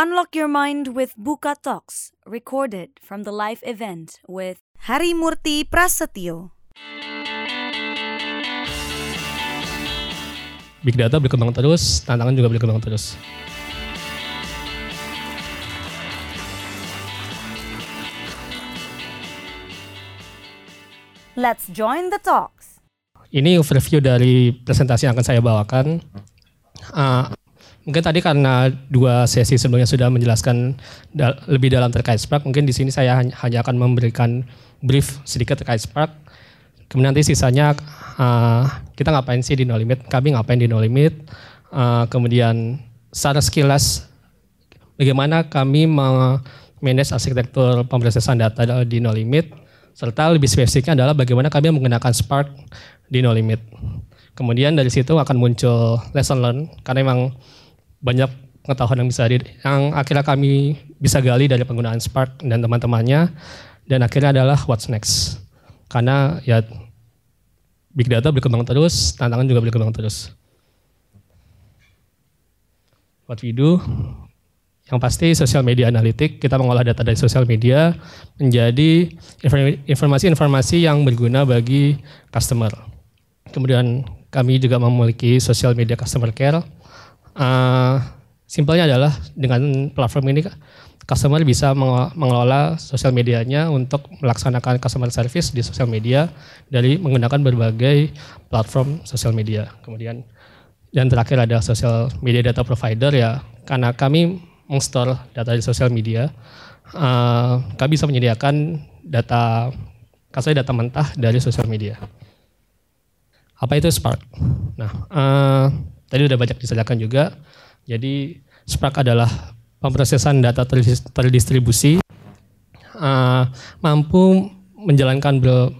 Unlock your mind with Buka Talks, recorded from the live event with Hari Murti Prasetyo. Big data berkembang terus, tantangan juga berkembang terus. Let's join the talks. Ini overview dari presentasi yang akan saya bawakan. Uh, mungkin tadi karena dua sesi sebelumnya sudah menjelaskan da lebih dalam terkait Spark, mungkin di sini saya hanya, hanya akan memberikan brief sedikit terkait Spark. Kemudian nanti sisanya uh, kita ngapain sih di No Limit, kami ngapain di No Limit, uh, kemudian secara sekilas bagaimana kami manage arsitektur pemrosesan data di No Limit, serta lebih spesifiknya adalah bagaimana kami menggunakan Spark di No Limit. Kemudian dari situ akan muncul lesson learn karena memang banyak pengetahuan yang bisa di, yang akhirnya kami bisa gali dari penggunaan Spark dan teman-temannya dan akhirnya adalah what's next. Karena ya big data berkembang terus, tantangan juga berkembang terus. What we do, yang pasti sosial media analitik, kita mengolah data dari sosial media menjadi informasi-informasi yang berguna bagi customer. Kemudian kami juga memiliki sosial media customer care. Uh, simpelnya adalah dengan platform ini customer bisa mengelola sosial medianya untuk melaksanakan customer service di sosial media dari menggunakan berbagai platform sosial media. Kemudian dan terakhir ada sosial media data provider ya karena kami mengstore data di sosial media, uh, kami bisa menyediakan data kasih data mentah dari sosial media. Apa itu Spark? Nah, uh, tadi udah banyak dijelaskan juga. Jadi Spark adalah pemrosesan data terdistribusi, uh, mampu menjalankan ber,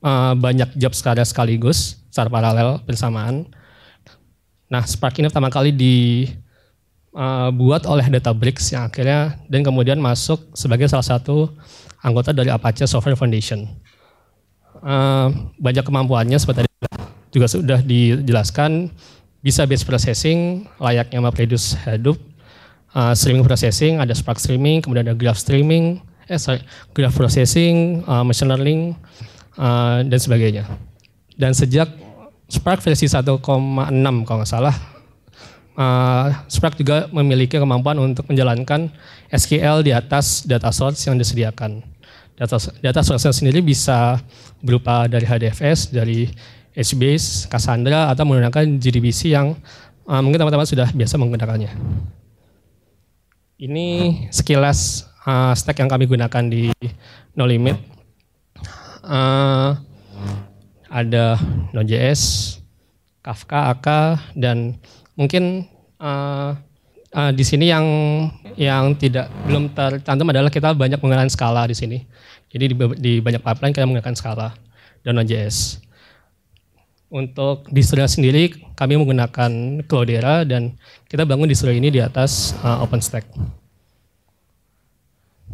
uh, banyak job secara sekaligus, secara paralel bersamaan. Nah, Spark ini pertama kali dibuat uh, oleh Databricks yang akhirnya dan kemudian masuk sebagai salah satu anggota dari Apache Software Foundation. Uh, banyak kemampuannya seperti tadi juga sudah dijelaskan bisa base processing layaknya MapReduce Hadoop, uh, streaming processing ada Spark streaming, kemudian ada graph streaming, eh sorry, graph processing, uh, machine learning uh, dan sebagainya. Dan sejak Spark versi 1,6 kalau nggak salah, uh, Spark juga memiliki kemampuan untuk menjalankan SQL di atas data source yang disediakan. Data, data source sendiri bisa berupa dari HDFS, dari HBase, Cassandra, atau menggunakan JDBC yang uh, mungkin teman-teman sudah biasa menggunakannya. Ini sekilas uh, stack yang kami gunakan di No Limit. Uh, ada Node.js, Kafka, AK, dan mungkin uh, uh, di sini yang yang tidak belum tercantum adalah kita banyak menggunakan skala di sini. Jadi di, di banyak pipeline kita menggunakan skala dan Node.js. Untuk distro sendiri kami menggunakan Cloudera dan kita bangun distro ini di atas uh, OpenStack.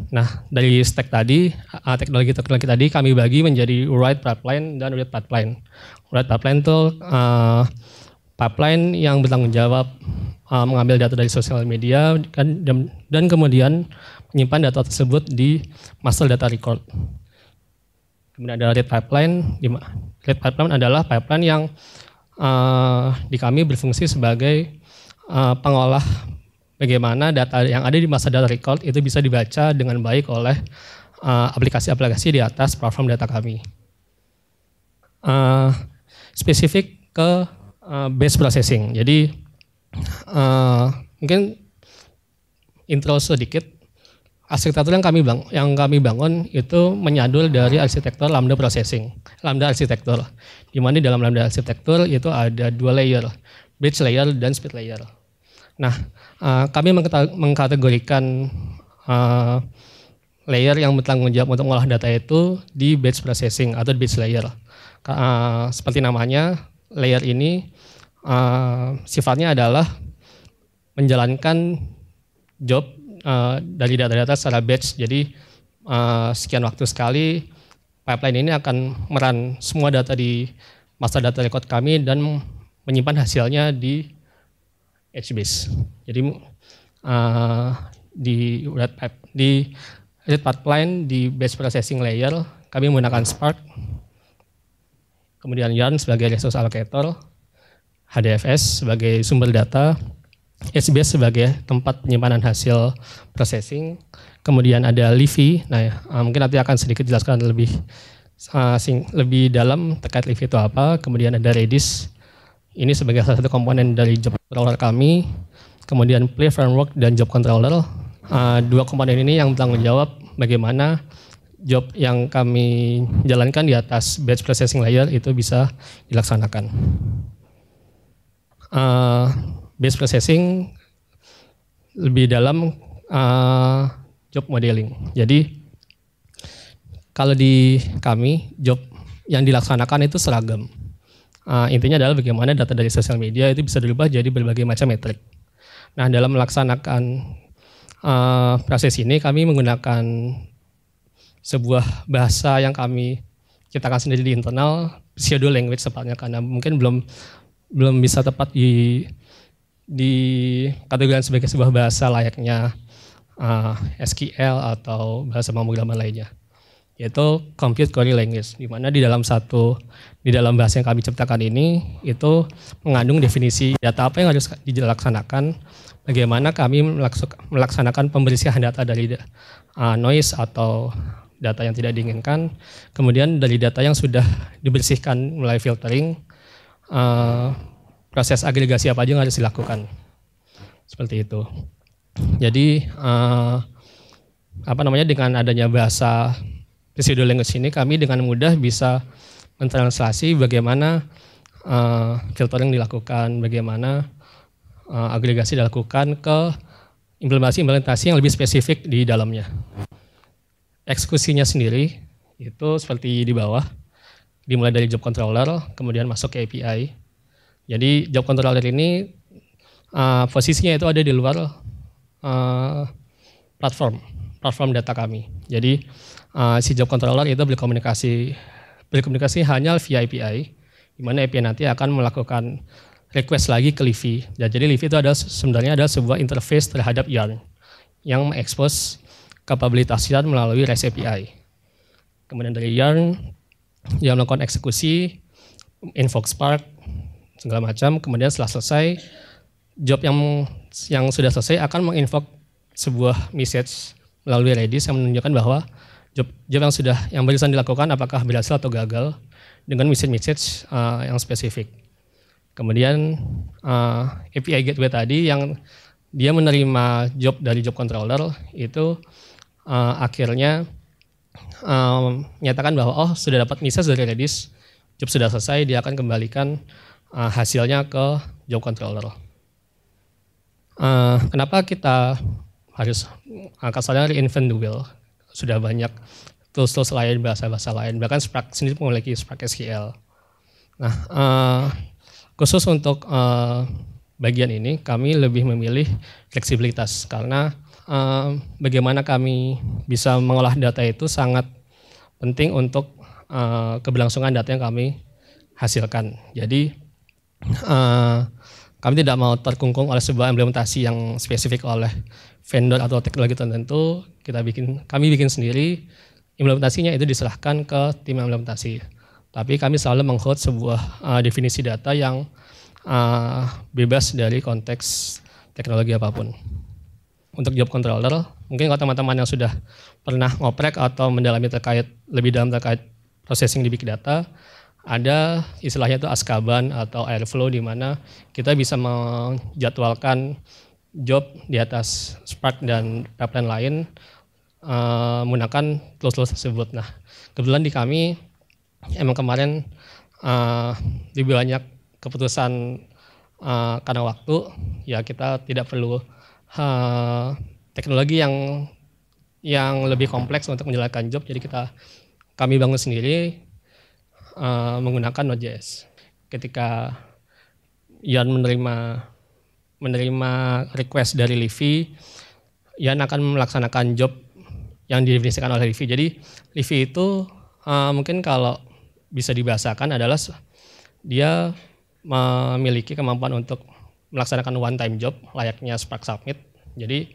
Nah, dari stack tadi, uh, teknologi-teknologi tadi kami bagi menjadi write pipeline dan read pipeline. Write pipeline itu uh, pipeline yang bertanggung jawab uh, mengambil data dari sosial media dan, dan kemudian menyimpan data tersebut di master data record. Kemudian ada read pipeline. Read pipeline adalah pipeline yang uh, di kami berfungsi sebagai uh, pengolah bagaimana data yang ada di masa data record itu bisa dibaca dengan baik oleh aplikasi-aplikasi uh, di atas platform data kami. Uh, spesifik ke uh, base processing. Jadi uh, mungkin intro sedikit arsitektur yang kami bang, yang kami bangun itu menyadul dari arsitektur lambda processing, lambda arsitektur. Di mana di dalam lambda arsitektur itu ada dua layer, bridge layer dan speed layer. Nah, uh, kami mengkategorikan uh, layer yang bertanggung jawab untuk mengolah data itu di batch processing atau batch layer. Uh, seperti namanya, layer ini sifatnya adalah menjalankan job uh, dari data-data secara batch. Jadi uh, sekian waktu sekali pipeline ini akan meran semua data di master data record kami dan menyimpan hasilnya di HBase. Jadi uh, di red pipe di red pipeline di batch processing layer kami menggunakan Spark, kemudian Yarn sebagai resource allocator, HDFS sebagai sumber data, SBS sebagai tempat penyimpanan hasil processing, kemudian ada Livy. Nah, uh, mungkin nanti akan sedikit jelaskan lebih uh, sing, lebih dalam terkait Livy itu apa. Kemudian ada Redis. Ini sebagai salah satu komponen dari job controller kami. Kemudian Play Framework dan Job Controller. Uh, dua komponen ini yang bertanggung jawab bagaimana job yang kami jalankan di atas batch processing layer itu bisa dilaksanakan. Uh, batch processing lebih dalam uh, job modeling. Jadi kalau di kami job yang dilaksanakan itu seragam. Uh, intinya adalah bagaimana data dari sosial media itu bisa dirubah jadi berbagai macam metrik. Nah dalam melaksanakan uh, proses ini kami menggunakan sebuah bahasa yang kami ciptakan sendiri di internal pseudo language sepatnya karena mungkin belum belum bisa tepat di di kategorikan sebagai sebuah bahasa layaknya uh, SQL atau bahasa pemrograman lainnya yaitu Compute Query Language di mana di dalam satu di dalam bahasa yang kami ciptakan ini itu mengandung definisi data apa yang harus dilaksanakan bagaimana kami melaksanakan pembersihan data dari uh, noise atau data yang tidak diinginkan kemudian dari data yang sudah dibersihkan mulai filtering uh, proses agregasi apa aja yang harus dilakukan seperti itu jadi uh, apa namanya dengan adanya bahasa pseudo language ini kami dengan mudah bisa mentranslasi bagaimana uh, filtering dilakukan, bagaimana uh, agregasi dilakukan ke implementasi-implementasi yang lebih spesifik di dalamnya. Eksekusinya sendiri itu seperti di bawah, dimulai dari job controller, kemudian masuk ke API. Jadi job controller ini uh, posisinya itu ada di luar uh, platform platform data kami. Jadi uh, si job controller itu berkomunikasi berkomunikasi hanya via API, di mana API nanti akan melakukan request lagi ke Livy. Dan jadi Livy itu adalah sebenarnya adalah sebuah interface terhadap Yarn yang mengekspos kapabilitas Yarn melalui REST API. Kemudian dari Yarn dia melakukan eksekusi, invoke Spark, segala macam. Kemudian setelah selesai, job yang yang sudah selesai akan menginvoke sebuah message melalui Redis yang menunjukkan bahwa job, job yang sudah yang barusan dilakukan apakah berhasil atau gagal dengan message-message uh, yang spesifik. Kemudian uh, API gateway tadi yang dia menerima job dari job controller itu uh, akhirnya um, menyatakan bahwa oh sudah dapat message dari Redis, job sudah selesai, dia akan kembalikan uh, hasilnya ke job controller. Uh, kenapa kita harus kasarnya reinvent the wheel. Sudah banyak tools-tools lain, bahasa-bahasa lain. Bahkan Spark sendiri memiliki Spark SQL. Nah, uh, khusus untuk uh, bagian ini kami lebih memilih fleksibilitas karena uh, bagaimana kami bisa mengolah data itu sangat penting untuk uh, keberlangsungan data yang kami hasilkan. Jadi uh, kami tidak mau terkungkung oleh sebuah implementasi yang spesifik oleh vendor atau teknologi tertentu. Kita bikin, kami bikin sendiri. Implementasinya itu diserahkan ke tim implementasi. Tapi kami selalu menghold sebuah uh, definisi data yang uh, bebas dari konteks teknologi apa pun. Untuk job controller, mungkin kalau teman-teman yang sudah pernah ngoprek atau mendalami terkait lebih dalam terkait processing di big data, ada istilahnya itu askaban atau airflow di mana kita bisa menjadwalkan job di atas Spark dan pipeline lain uh, menggunakan tools-tools tersebut. Nah, kebetulan di kami emang kemarin uh, lebih banyak keputusan uh, karena waktu, ya kita tidak perlu uh, teknologi yang yang lebih kompleks untuk menjalankan job. Jadi kita kami bangun sendiri uh, menggunakan Node.js. Ketika Yan menerima menerima request dari Livy, Yan akan melaksanakan job yang didefinisikan oleh Livy. Jadi Livy itu uh, mungkin kalau bisa dibahasakan adalah dia memiliki kemampuan untuk melaksanakan one time job layaknya Spark Submit Jadi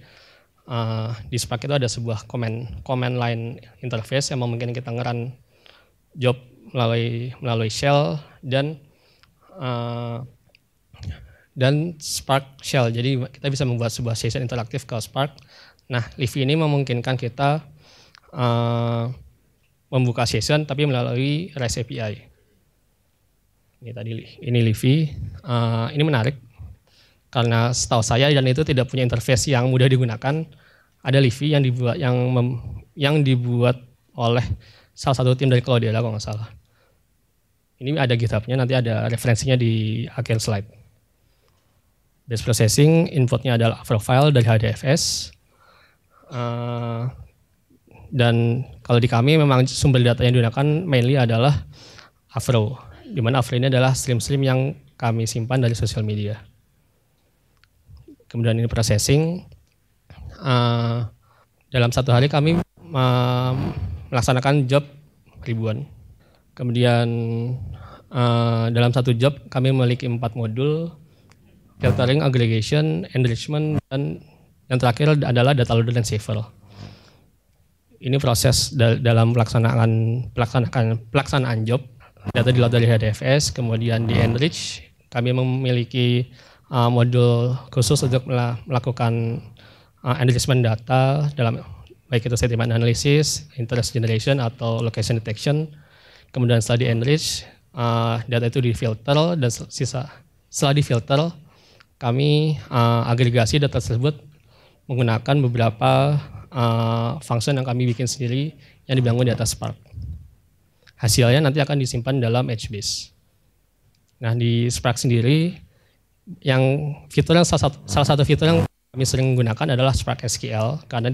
uh, di Spark itu ada sebuah command command line interface yang memungkinkan kita ngeran job melalui melalui shell dan uh, dan Spark Shell. Jadi kita bisa membuat sebuah session interaktif ke Spark. Nah, Livy ini memungkinkan kita uh, membuka session tapi melalui REST API. Ini tadi ini Livy. Uh, ini menarik karena setahu saya dan itu tidak punya interface yang mudah digunakan. Ada Livy yang dibuat yang mem, yang dibuat oleh salah satu tim dari Cloudera kalau nggak salah. Ini ada GitHub-nya, nanti ada referensinya di akhir slide. Base processing inputnya adalah profile dari HDFS. Uh, dan kalau di kami memang sumber data yang digunakan mainly adalah Afro, di mana Afro ini adalah stream-stream yang kami simpan dari sosial media. Kemudian ini processing. Uh, dalam satu hari kami uh, melaksanakan job ribuan. Kemudian uh, dalam satu job kami memiliki empat modul filtering, aggregation, enrichment, dan yang terakhir adalah data loader dan saver. Ini proses dalam pelaksanaan pelaksanaan pelaksanaan job data di dari HDFS, kemudian di enrich. Kami memiliki uh, modul khusus untuk melakukan uh, enrichment data dalam baik itu sentiment analysis, interest generation atau location detection. Kemudian di enrich, uh, data itu difilter dan sisa setelah difilter kami uh, agregasi data tersebut menggunakan beberapa uh, function yang kami bikin sendiri yang dibangun di atas Spark. Hasilnya nanti akan disimpan dalam HBase. Nah di Spark sendiri, yang fitur yang salah satu, salah satu fitur yang kami sering gunakan adalah Spark SQL karena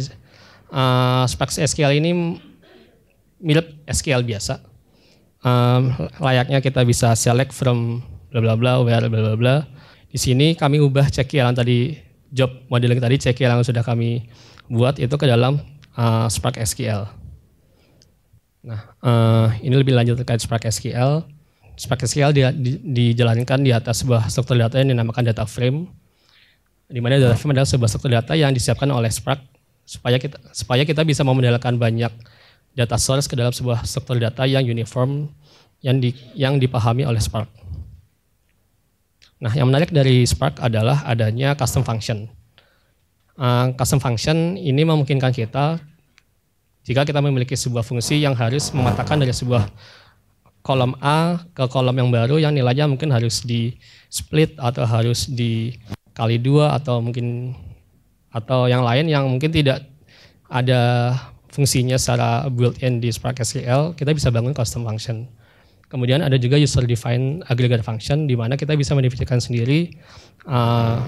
uh, Spark SQL ini mirip SQL biasa. Um, layaknya kita bisa select from bla bla bla where bla bla bla di sini kami ubah CKL yang tadi job modeling tadi CKL yang sudah kami buat itu ke dalam uh, Spark SQL. Nah, uh, ini lebih lanjut terkait Spark SQL. Spark SQL di, di, dijalankan di atas sebuah struktur data yang dinamakan data frame, di mana data frame adalah sebuah struktur data yang disiapkan oleh Spark supaya kita supaya kita bisa memodelkan banyak data source ke dalam sebuah struktur data yang uniform yang di, yang dipahami oleh Spark. Nah, yang menarik dari Spark adalah adanya custom function. Uh, custom function ini memungkinkan kita jika kita memiliki sebuah fungsi yang harus mematakan dari sebuah kolom A ke kolom yang baru yang nilainya mungkin harus di split atau harus dikali dua atau mungkin atau yang lain yang mungkin tidak ada fungsinya secara built-in di Spark SQL, kita bisa bangun custom function. Kemudian ada juga user defined aggregate function di mana kita bisa mendefinisikan sendiri uh,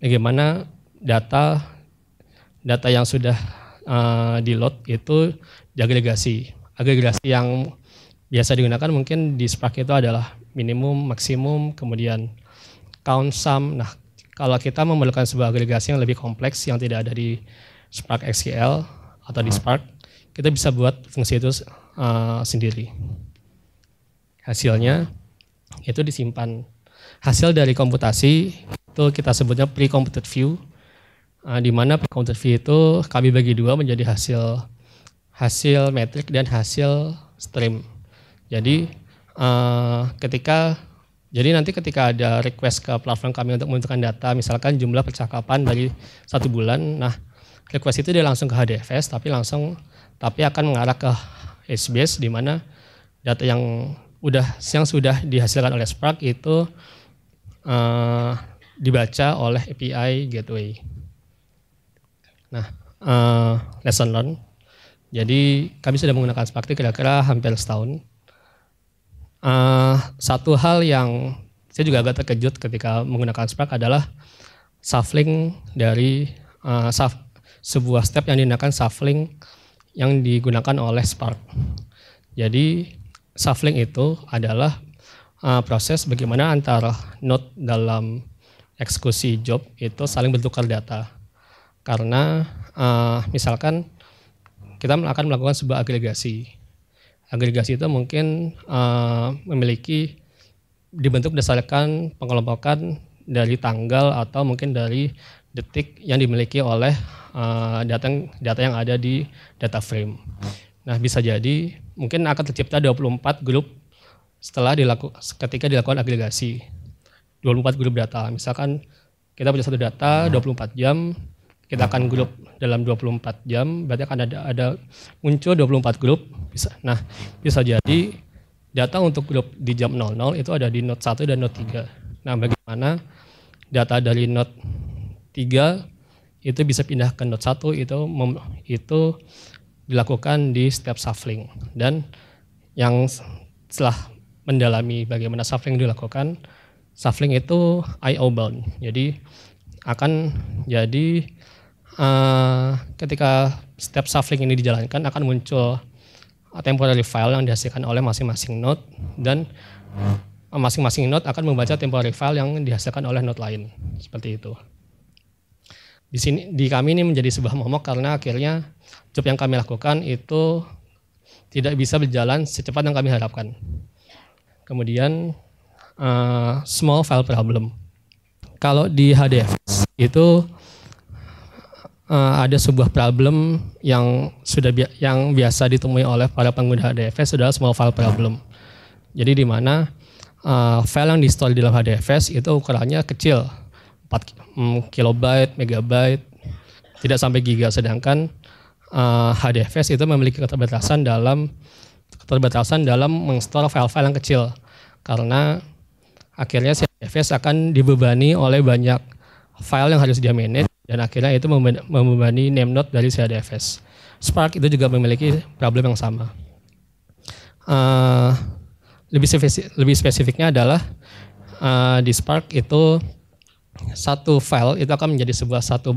bagaimana data data yang sudah uh, di load itu diagregasi. Agregasi yang biasa digunakan mungkin di Spark itu adalah minimum, maksimum, kemudian count sum. Nah, kalau kita memerlukan sebuah agregasi yang lebih kompleks yang tidak ada di Spark SQL atau di Spark, kita bisa buat fungsi itu uh, sendiri hasilnya itu disimpan. Hasil dari komputasi itu kita sebutnya pre-computed view, uh, di mana pre-computed view itu kami bagi dua menjadi hasil hasil metrik dan hasil stream. Jadi uh, ketika jadi nanti ketika ada request ke platform kami untuk menentukan data, misalkan jumlah percakapan dari satu bulan, nah request itu dia langsung ke HDFS, tapi langsung tapi akan mengarah ke HBase di mana data yang udah yang sudah dihasilkan oleh Spark itu uh, dibaca oleh API Gateway. Nah, uh, lesson learn. Jadi kami sudah menggunakan Spark itu kira-kira hampir setahun. Uh, satu hal yang saya juga agak terkejut ketika menggunakan Spark adalah shuffling dari uh, shuff, sebuah step yang digunakan shuffling yang digunakan oleh Spark. Jadi shuffling itu adalah uh, proses bagaimana antara node dalam eksekusi job itu saling bertukar data. Karena uh, misalkan kita akan melakukan sebuah agregasi. Agregasi itu mungkin uh, memiliki dibentuk berdasarkan pengelompokan dari tanggal atau mungkin dari detik yang dimiliki oleh uh, data data yang ada di data frame. Nah, bisa jadi mungkin akan tercipta 24 grup setelah dilaku, ketika dilakukan agregasi. 24 grup data. Misalkan kita punya satu data 24 jam, kita akan grup dalam 24 jam, berarti akan ada ada muncul 24 grup. Bisa. Nah, bisa jadi data untuk grup di jam 00 itu ada di node 1 dan node 3. Nah, bagaimana data dari node 3 itu bisa pindah ke node 1 itu mem, itu dilakukan di step shuffling dan yang setelah mendalami bagaimana shuffling dilakukan shuffling itu IO bound jadi akan jadi uh, ketika step shuffling ini dijalankan akan muncul temporary file yang dihasilkan oleh masing-masing node dan masing-masing node akan membaca temporary file yang dihasilkan oleh node lain seperti itu di sini di kami ini menjadi sebuah momok karena akhirnya job yang kami lakukan itu tidak bisa berjalan secepat yang kami harapkan. Kemudian uh, small file problem. Kalau di HDFS itu uh, ada sebuah problem yang sudah bi yang biasa ditemui oleh para pengguna HDFS adalah small file problem. Jadi di mana uh, file yang di di dalam HDFS itu ukurannya kecil, 4 mm, kilobyte, megabyte, tidak sampai giga. Sedangkan uh, HDFS itu memiliki keterbatasan dalam keterbatasan dalam mengstore file-file yang kecil karena akhirnya si HDFS akan dibebani oleh banyak file yang harus dia manage dan akhirnya itu membebani name node dari si HDFS. Spark itu juga memiliki problem yang sama. Uh, lebih spesifik, lebih spesifiknya adalah uh, di Spark itu satu file itu akan menjadi sebuah satu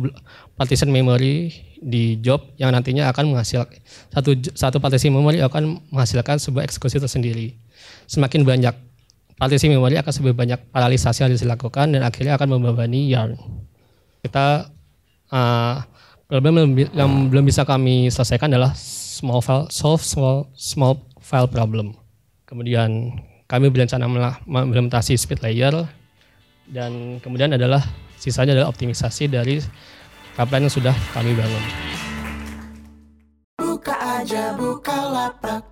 partition memory di job yang nantinya akan menghasilkan satu satu partisi memory akan menghasilkan sebuah eksekusi tersendiri. Semakin banyak partisi memory akan semakin banyak paralisasi yang dilakukan dan akhirnya akan membebani yarn. Kita uh, problem yang belum bisa kami selesaikan adalah small file solve small small file problem. Kemudian kami berencana mengimplementasi speed layer dan kemudian adalah sisanya adalah optimisasi dari pipeline yang sudah kami bangun. Buka aja buka lapak